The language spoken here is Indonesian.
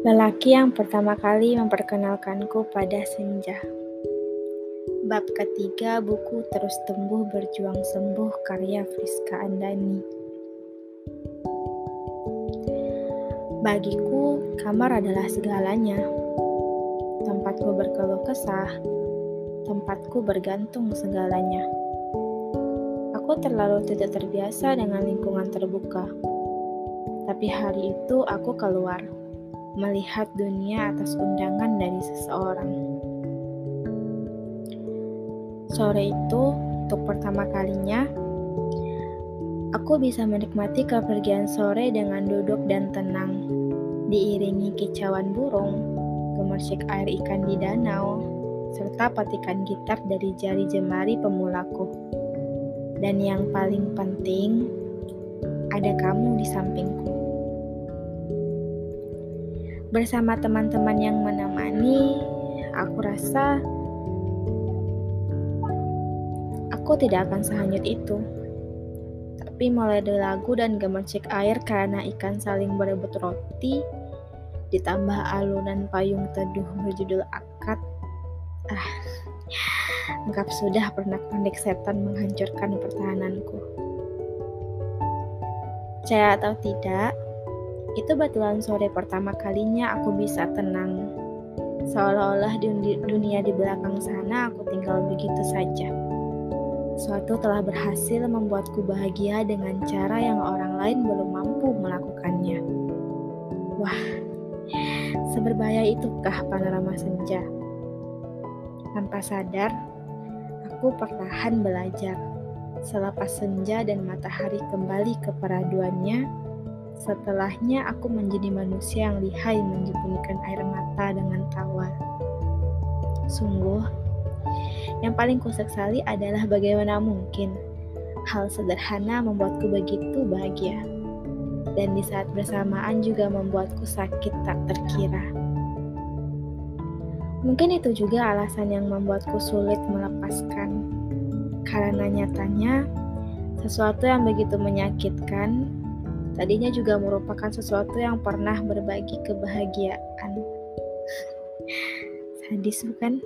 Lelaki yang pertama kali memperkenalkanku pada senja. Bab ketiga buku Terus Tumbuh Berjuang Sembuh karya Friska Andani. Bagiku, kamar adalah segalanya. Tempatku berkeluh kesah, tempatku bergantung segalanya. Aku terlalu tidak terbiasa dengan lingkungan terbuka. Tapi hari itu aku keluar melihat dunia atas undangan dari seseorang. Sore itu, untuk pertama kalinya, aku bisa menikmati kepergian sore dengan duduk dan tenang, diiringi kicauan burung, gemersik air ikan di danau, serta petikan gitar dari jari jemari pemulaku. Dan yang paling penting, ada kamu di sampingku bersama teman-teman yang menemani, aku rasa aku tidak akan sehanyut itu. Tapi mulai dari lagu dan gemercik air karena ikan saling berebut roti, ditambah alunan payung teduh berjudul akad, ah, anggap sudah pernak-pernik setan menghancurkan pertahananku. Percaya atau tidak, itu batuan sore pertama kalinya aku bisa tenang. Seolah-olah di dunia di belakang sana aku tinggal begitu saja. Suatu telah berhasil membuatku bahagia dengan cara yang orang lain belum mampu melakukannya. Wah, seberbahaya itukah panorama senja? Tanpa sadar, aku perlahan belajar. Selepas senja dan matahari kembali ke peraduannya, Setelahnya aku menjadi manusia yang lihai menyembunyikan air mata dengan tawa. Sungguh, yang paling kusesali adalah bagaimana mungkin hal sederhana membuatku begitu bahagia. Dan di saat bersamaan juga membuatku sakit tak terkira. Mungkin itu juga alasan yang membuatku sulit melepaskan. Karena nyatanya, sesuatu yang begitu menyakitkan Tadinya juga merupakan sesuatu yang pernah berbagi kebahagiaan. Sadis bukan?